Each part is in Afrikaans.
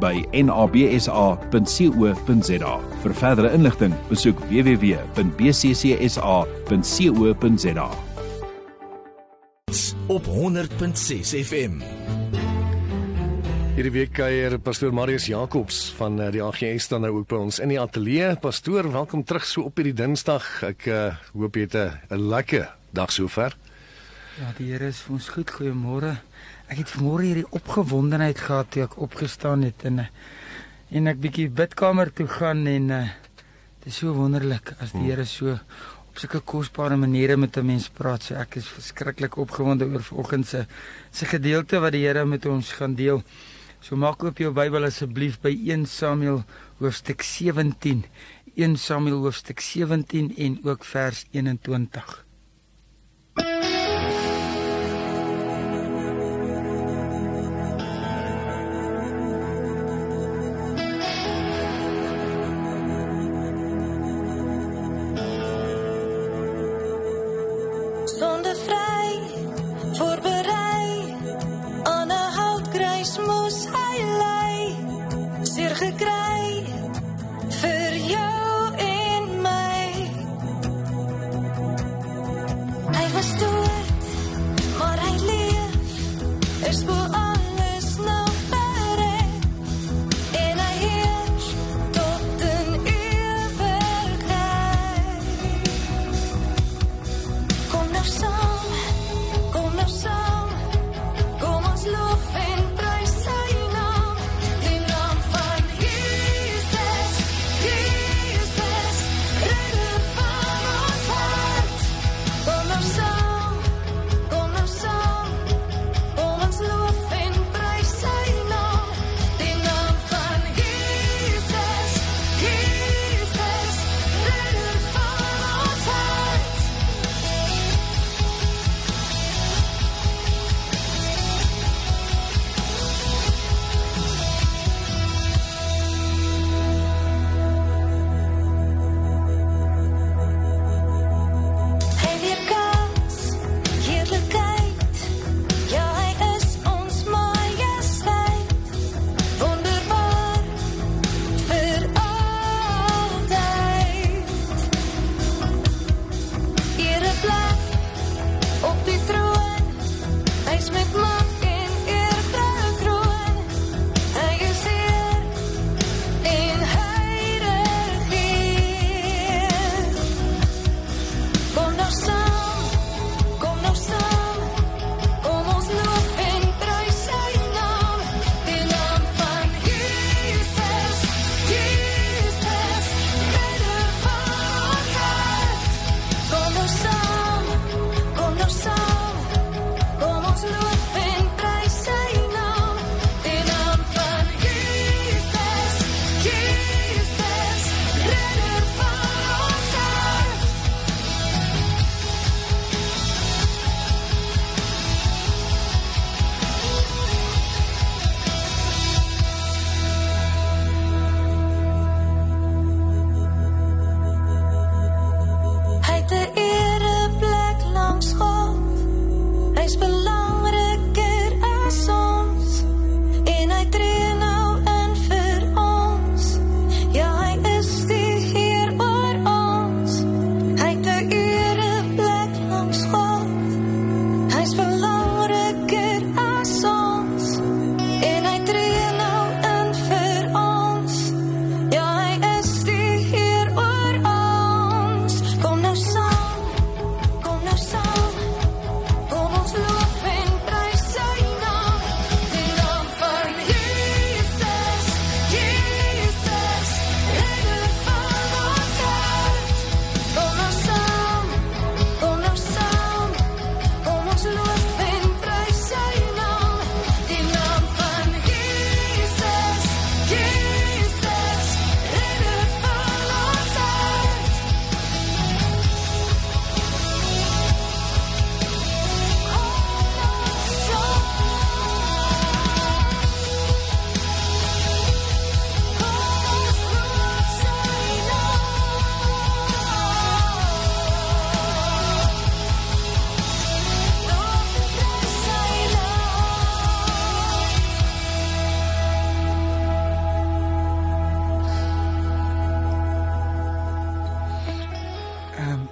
by nabsa.co.za. Vir verdere inligting, besoek www.bccsa.co.za. op 100.6 FM. Hierdie week kuier pastoor Marius Jacobs van eh, die AGS dan nou ook by ons in die ateljee. Pastoor, welkom terug so op hierdie Dinsdag. Ek uh, hoop jy het 'n 'n lekker dag sover. Ja, die Here is vir ons goed. Goeiemôre. Ek het vanmôre hierdie opgewondenheid gehad toe ek opgestaan het en eh, en ek bietjie bidkamer toe gaan en uh, dit is so wonderlik as die Here so op sulke kosbare maniere met 'n mens praat. So ek is verskriklik opgewonde oor vanoggend se se gedeelte wat die Here met ons gaan deel. So maak oop jou Bybel asseblief by 1 Samuel hoofstuk 17. 1 Samuel hoofstuk 17 en ook vers 21. Dood, maar hy leef. Is bo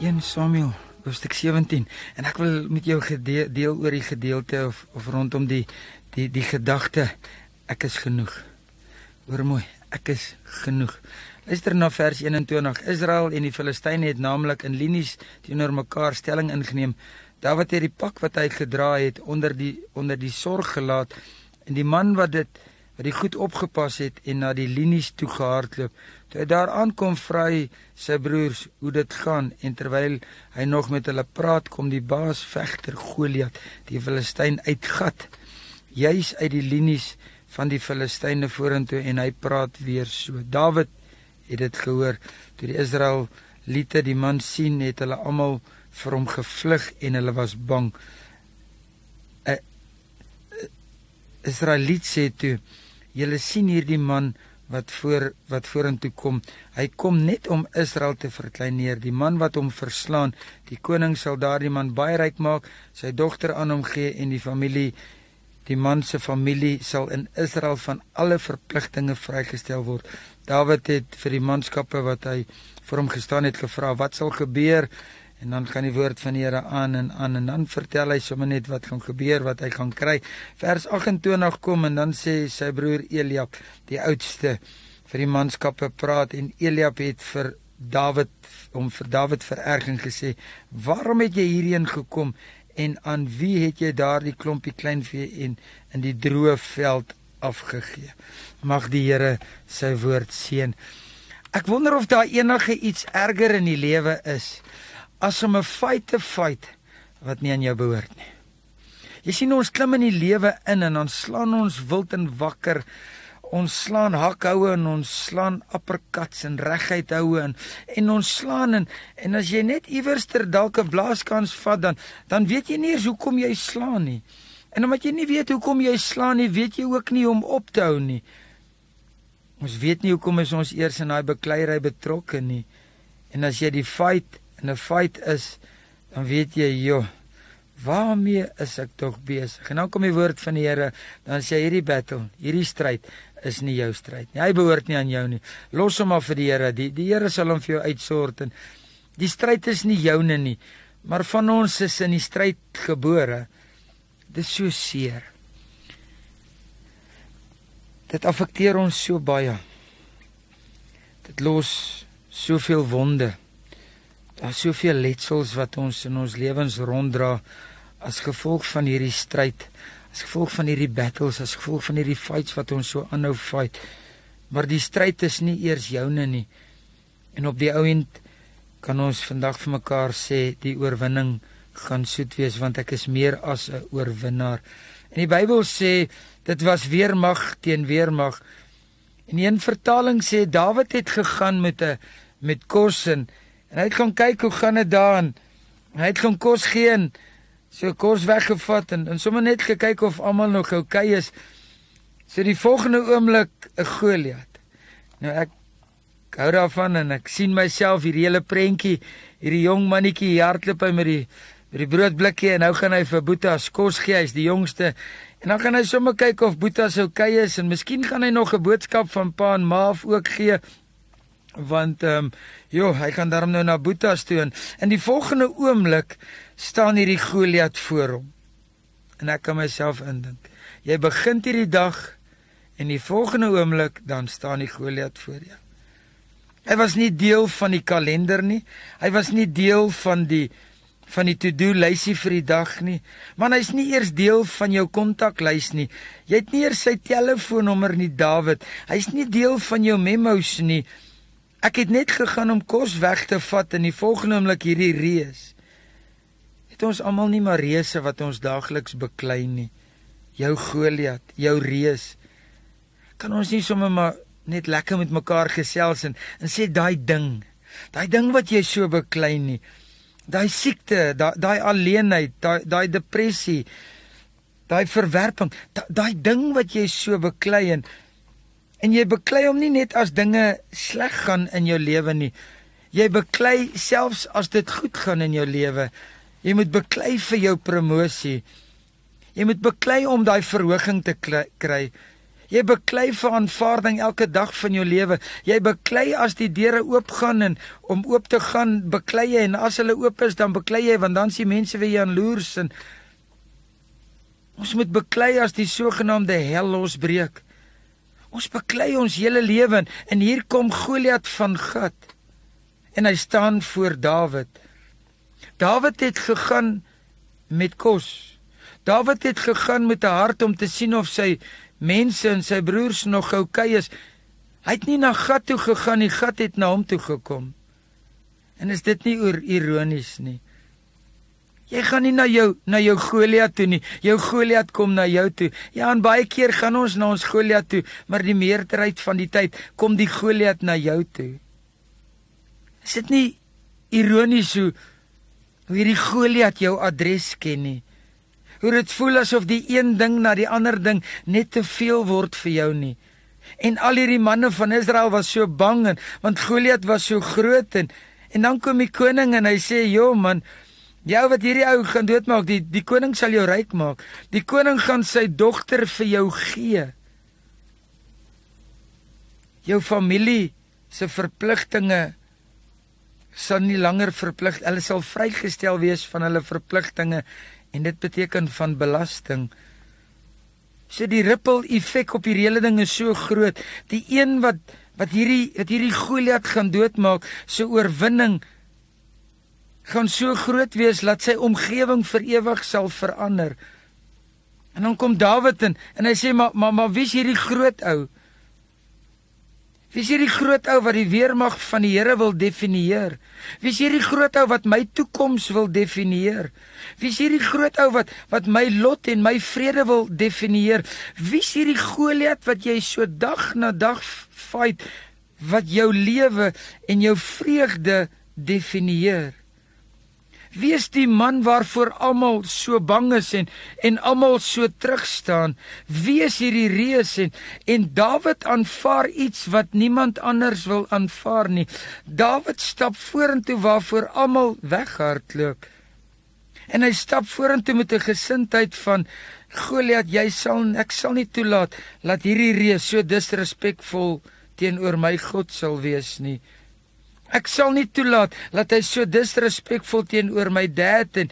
1 Samuel hoofstuk 17 en ek wil met jou gedeel deel oor die gedeelte of of rondom die die die gedagte ek is genoeg. Hoor mooi, ek is genoeg. Luister na vers 21. Israel en die Filistyne het naamlik in linies teenoor mekaar stelling ingeneem. Dawid het die pak wat hy gedra het onder die onder die sorg gelaat en die man wat dit wat die goed opgepas het en na die linies toe gehardloop. Toe hy daar aankom, vra hy sy broers hoe dit gaan en terwyl hy nog met hulle praat, kom die baas vegter Goliat, die Filistyn uitgat, juis uit die linies van die Filistyne vorentoe en hy praat weer so. Dawid het dit gehoor toe die Israeliete die man sien, het hulle almal vir hom gevlug en hulle was bang. 'n Israeliet sê toe Julle sien hierdie man wat voor wat vorentoe kom. Hy kom net om Israel te verkleineer. Die man wat hom verslaan, die koning sal daardie man baie ryk maak, sy dogter aan hom gee en die familie die man se familie sal in Israel van alle verpligtinge vrygestel word. Dawid het vir die manskappe wat hy vir hom gestaan het gevra, "Wat sal gebeur En dan gaan die woord van die Here aan en aan en dan vertel hy sommer net wat gaan gebeur, wat hy gaan kry. Vers 28 kom en dan sê sy broer Eliab, die oudste, vir die manskappe praat en Eliab het vir Dawid om vir Dawid vererging gesê: "Waarom het jy hierheen gekom en aan wie het jy daardie klompie kleinvee en in die droë veld afgegee?" Mag die Here sy woord seën. Ek wonder of daar enige iets erger in die lewe is as om 'n feit te feit wat nie aan jou behoort nie. Jy sien ons klim in die lewe in en dan slaan ons wild en wakker. Ons slaan hakhoue en ons slaan uppercuts en reguit houe en en ons slaan en en as jy net iewerster dalk 'n blaaskans vat dan dan weet jy nie eens hoekom jy slaan nie. En omdat jy nie weet hoekom jy slaan nie, weet jy ook nie hoe om op te hou nie. Ons weet nie hoekom is ons eers in daai bekleierery betrokke nie. En as jy die feit in 'n fight is, dan weet jy, joh, waarmee is ek tog besig? En dan kom die woord van die Here, dan sê hierdie battle, hierdie stryd is nie jou stryd nie. Hy behoort nie aan jou nie. Los hom af vir die Here. Die die Here sal hom vir jou uitsort en die stryd is nie joune nie, maar van ons is in die stryd gebore. Dit is so seer. Dit affekteer ons so baie. Dit los soveel wonde. Daar's soveel letsels wat ons in ons lewens ronddra as gevolg van hierdie stryd, as gevolg van hierdie battles, as gevolg van hierdie fights wat ons so aanhou fight. Maar die stryd is nie eers joune nie. En op die ou end kan ons vandag vir mekaar sê die oorwinning gaan soet wees want ek is meer as 'n oorwinnaar. En die Bybel sê dit was weermag teen weermag. En een vertaling sê Dawid het gegaan met 'n met kos en En hy het gaan kyk hoe gaan dit daar. Hy het gaan kos gee en so kos weggevat en en sommer net gekyk of almal nog oukei okay is. So die volgende oomblik 'n Goliat. Nou ek hou daarvan en ek sien myself hierdie hele prentjie, hierdie jong mannetjie hardloop hy met die met die broodblikkie en nou gaan hy vir Boeta kos gee, hy's die jongste. En dan gaan hy sommer kyk of Boeta se oukei okay is en miskien gaan hy nog 'n boodskap van pa en ma ook gee want ehm um, joh, hy gaan daarom nou na Boetas toe en in die volgende oomblik staan hierdie Goliat voor hom. En ek kan myself indink. Jy begin hierdie dag en die volgende oomblik dan staan die Goliat voor jou. Hy was nie deel van die kalender nie. Hy was nie deel van die van die to-do lysie vir die dag nie. Man, hy's nie eers deel van jou kontaklys nie. Jy het nie eers sy telefoonnommer nie, Dawid. Hy's nie deel van jou memos nie. Ek het net gegaan om kos weg te vat in die volgende oomblik hierdie reus. Het ons almal nie maar reuse wat ons daagliks beklei nie. Jou Goliat, jou reus. Kan ons nie sommer maar net lekker met mekaar gesels en en sê daai ding, daai ding wat jy so beklei nie. Daai siekte, daai daai alleenheid, daai daai depressie, daai verwerping, daai ding wat jy so beklei en En jy beklei hom nie net as dinge sleg gaan in jou lewe nie. Jy beklei selfs as dit goed gaan in jou lewe. Jy moet beklei vir jou promosie. Jy moet beklei om daai verhoging te kry. Jy beklei vir aanvaarding elke dag van jou lewe. Jy beklei as die deure oopgaan en om oop te gaan, beklei jy en as hulle oop is, dan beklei jy want dan sien mense weer jy aanloers en ons moet beklei as die sogenaamde hel losbreek. Ons beklei ons hele lewe en hier kom Goliat van Gat en hy staan voor Dawid. Dawid het gegaan met kos. Dawid het gegaan met 'n hart om te sien of sy mense en sy broers nog oukei is. Hy het nie na Gat toe gegaan nie, Gat het na hom toe gekom. En is dit nie oor ironies nie? Jy gaan nie na jou na jou Goliat toe nie. Jou Goliat kom na jou toe. Ja, en baie keer gaan ons na ons Goliat toe, maar die meerderheid van die tyd kom die Goliat na jou toe. Is dit nie ironies hoe hoe hierdie Goliat jou adres ken nie? Hoe dit voel asof die een ding na die ander ding net te veel word vir jou nie. En al hierdie manne van Israel was so bang en want Goliat was so groot en en dan kom die koning en hy sê: "Jo man, jou wat hierdie ou gaan doodmaak, die die koning sal jou ryk maak. Die koning gaan sy dogter vir jou gee." Jou familie se verpligtinge sal nie langer verplig hulle sal vrygestel wees van hulle verpligtinge en dit beteken van belasting. So die ripple effek op hierdie hele ding is so groot. Die een wat wat hierdie wat hierdie Goliat gaan doodmaak, se so oorwinning gaan so groot wees dat sy omgewing vir ewig sal verander. En dan kom Dawid in en hy sê maar maar maar wie's hierdie groot ou? Wie is hierdie groot ou wat die weermag van die Here wil definieer? Wie is hierdie groot ou wat my toekoms wil definieer? Wie is hierdie groot ou wat wat my lot en my vrede wil definieer? Wie is hierdie Goliat wat jy so dag na dag fight wat jou lewe en jou vreugde definieer? Wie is die man waarvoor almal so bang is en en almal so terug staan? Wie is hierdie reus en en Dawid aanvaar iets wat niemand anders wil aanvaar nie. Dawid stap vorentoe waarvoor almal weghardloop. En hy stap vorentoe met 'n gesindheid van Goliat, jy sal ek sal nie toelaat dat hierdie reus so disrespekvol teenoor my God sal wees nie. Ek sal nie toelaat dat hy so disrespekvol teenoor my dad en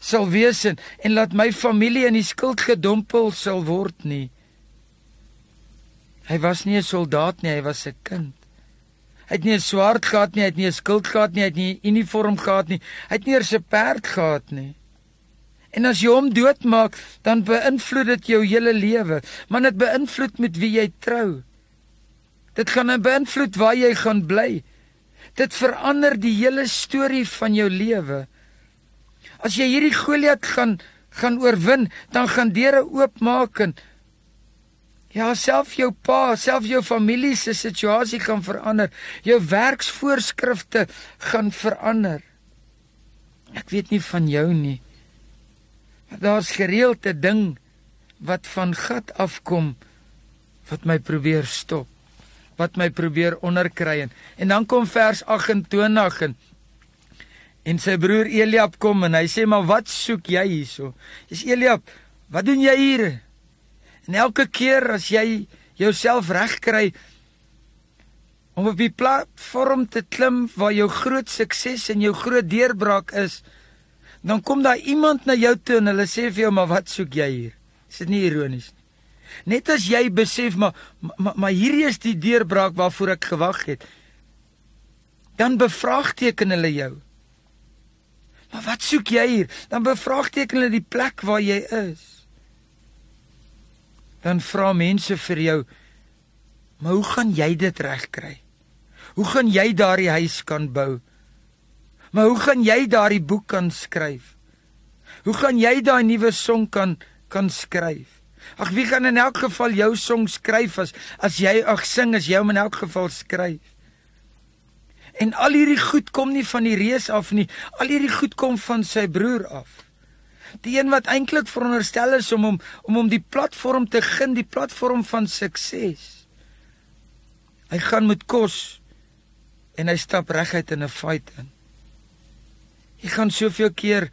sal wees en, en laat my familie in die skuld gedompel sal word nie. Hy was nie 'n soldaat nie, hy was 'n kind. Hy het nie 'n swaard gehad nie, hy het nie 'n skild gehad nie, hy het nie 'n uniform gehad nie. Hy het nie eers 'n perd gehad nie. En as jy hom doodmaak, dan beïnvloed dit jou hele lewe, maar dit beïnvloed met wie jy trou. Dit gaan beïnvloed waar jy gaan bly. Dit verander die hele storie van jou lewe. As jy hierdie Goliat gaan gaan oorwin, dan gaan deure oopmaak en ja, self jou pa, self jou familie se situasie gaan verander. Jou werksvoorskrifte gaan verander. Ek weet nie van jou nie. Maar daar's gereeld 'n ding wat van gat afkom wat my probeer stop wat my probeer onderkry en, en dan kom vers 28 en en sy broer Eliab kom en hy sê maar wat soek jy hierso? Is Eliab, wat doen jy hier? En elke keer as jy jouself regkry om op die platform te klim waar jou groot sukses en jou groot deurbraak is, dan kom daar iemand na jou toe en hulle sê vir jou maar wat soek jy hier? Is dit nie ironies nie? Net as jy besef maar maar, maar hierdie is die deurbraak waarvoor ek gewag het. Dan bevraagteken hulle jou. Maar wat soek jy hier? Dan bevraagteken hulle die plek waar jy is. Dan vra mense vir jou: "Maar hoe gaan jy dit regkry? Hoe gaan jy daardie huis kan bou? Maar hoe gaan jy daardie boek kan skryf? Hoe gaan jy daai nuwe song kan kan skryf?" Ag wie gaan in elk geval jou song skryf as as jy ag sing as jy hom in elk geval skryf. En al hierdie goed kom nie van die reus af nie. Al hierdie goed kom van sy broer af. Die een wat eintlik veronderstel is om hom om hom die platform te gun, die platform van sukses. Hy gaan met kos en hy stap reguit in 'n fight in. Hy gaan soveel keer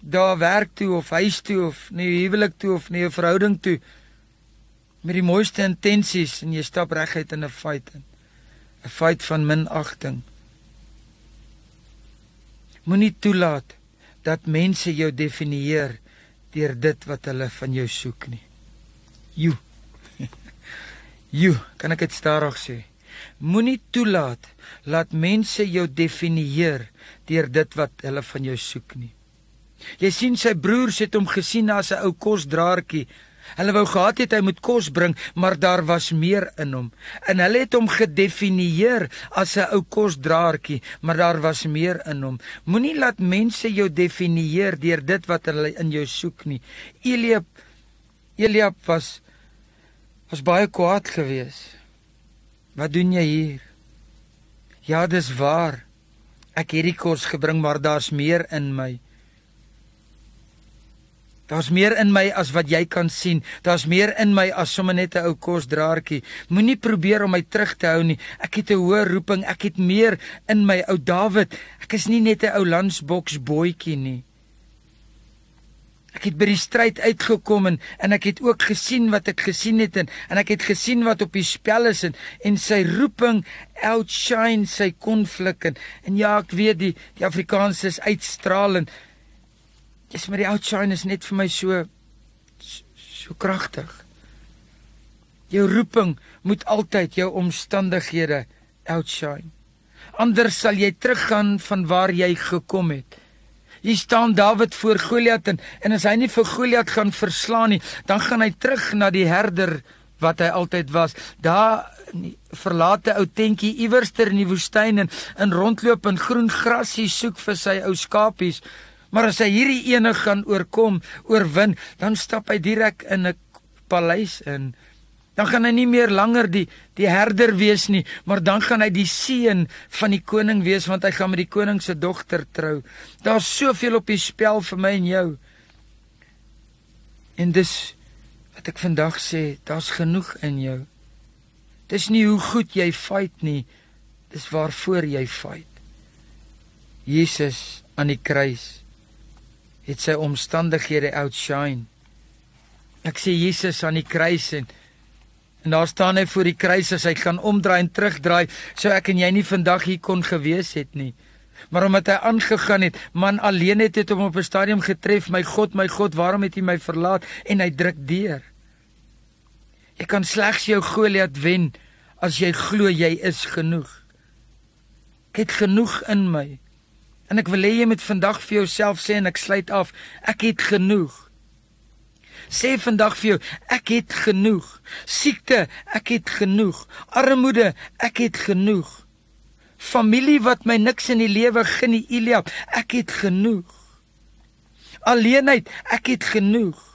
daar werk toe of huis toe of nie huwelik toe of nie 'n verhouding toe. met die mooiste intensies en jy stap reguit in 'n fight in. 'n Fight van minagting. Moenie toelaat dat mense jou definieer deur dit wat hulle van jou soek nie. You. you, kan ek dit stadig sê? Moenie toelaat laat mense jou definieer deur dit wat hulle van jou soek nie. Jy sien sy broers het hom gesien as 'n ou kosdraertjie Hulle wou gehad het hy moet kos bring, maar daar was meer in hom. En hulle het hom gedefinieer as 'n ou kosdraertjie, maar daar was meer in hom. Moenie laat mense jou definieer deur dit wat hulle in jou soek nie. Eliab Eliab was was baie kwaad geweest. Wat doen jy hier? Ja, dis waar. Ek het hierdie kos gebring, maar daar's meer in my. Daar's meer in my as wat jy kan sien. Daar's meer in my as sommer net 'n ou kosdraertjie. Moenie probeer om my terug te hou nie. Ek het 'n hoë roeping. Ek het meer in my ou Dawid. Ek is nie net 'n ou landsboks boetjie nie. Ek het by die stryd uitgekom en en ek het ook gesien wat ek gesien het en en ek het gesien wat op die spel is en en sy roeping outshine sy konflik en en ja ek weet die die Afrikaans is uitstralend Dis maar die outshine is net vir my so so kragtig. Jou roeping moet altyd jou omstandighede outshine. Anders sal jy teruggaan van waar jy gekom het. Hier staan Dawid voor Goliat en en as hy nie vir Goliat gaan verslaan nie, dan gaan hy terug na die herder wat hy altyd was. Daar verlate ou tentjie iewerster in die woestyn en in rondloop en groen grasie soek vir sy ou skapies. Maar as hy hierdie ene gaan oorkom, oorwin, dan stap hy direk in 'n paleis in. Dan gaan hy nie meer langer die die herder wees nie, maar dan gaan hy die seun van die koning wees want hy gaan met die koning se dogter trou. Daar's soveel op die spel vir my en jou. En dis wat ek vandag sê, daar's genoeg in jou. Dis nie hoe goed jy fight nie, dis waarvoor jy fight. Jesus aan die kruis het sy omstandighede outshine. Ek sê Jesus aan die kruis en en daar staan hy voor die kruis as hy gaan omdraai en terugdraai, sou ek en jy nie vandag hier kon gewees het nie. Maar omdat hy aangegaan het, man alleen het het hom op 'n stadium getref, my God, my God, waarom het U my verlaat? En hy druk deur. Jy kan slegs jou Goliat wen as jy glo jy is genoeg. Ek het genoeg in my. En ek wil hê jy moet vandag vir jouself sê en ek sluit af, ek het genoeg. Sê vandag vir jou, ek het genoeg. Siekte, ek het genoeg. Armoede, ek het genoeg. Familie wat my niks in die lewe gun nie, Eliab, ek het genoeg. Alleenheid, ek het genoeg.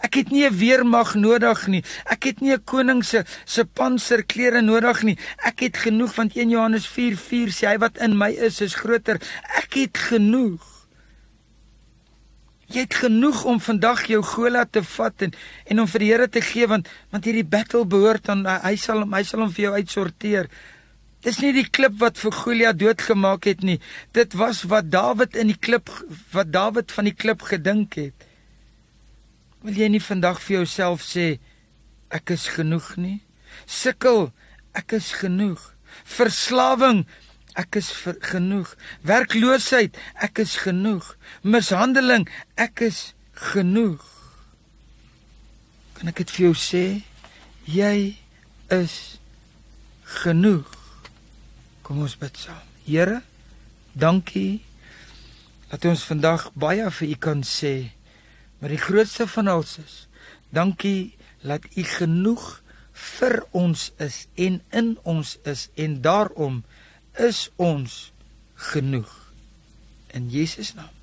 Ek het nie 'n weermag nodig nie. Ek het nie 'n koning se se panserklere nodig nie. Ek het genoeg want 1 Johannes 4:4 sê hy wat in my is is groter. Ek het genoeg. Jy het genoeg om vandag jou Goliat te vat en en om vir die Here te gee want want hierdie battle behoort aan hy sal hy sal hom vir jou uitsorteer. Dis nie die klip wat vir Goliat doodgemaak het nie. Dit was wat Dawid in die klip wat Dawid van die klip gedink het. Wil jy nie vandag vir jouself sê ek is genoeg nie? Sukkel, ek is genoeg. Verslawing, ek is ver, genoeg. Werkloosheid, ek is genoeg. Mishandeling, ek is genoeg. Kan ek dit vir jou sê? Jy is genoeg. Kom ons bid saam. Here, dankie dat ons vandag baie vir U kan sê. Maar die grootste van alles is dankie dat u genoeg vir ons is en in ons is en daarom is ons genoeg in Jesus naam.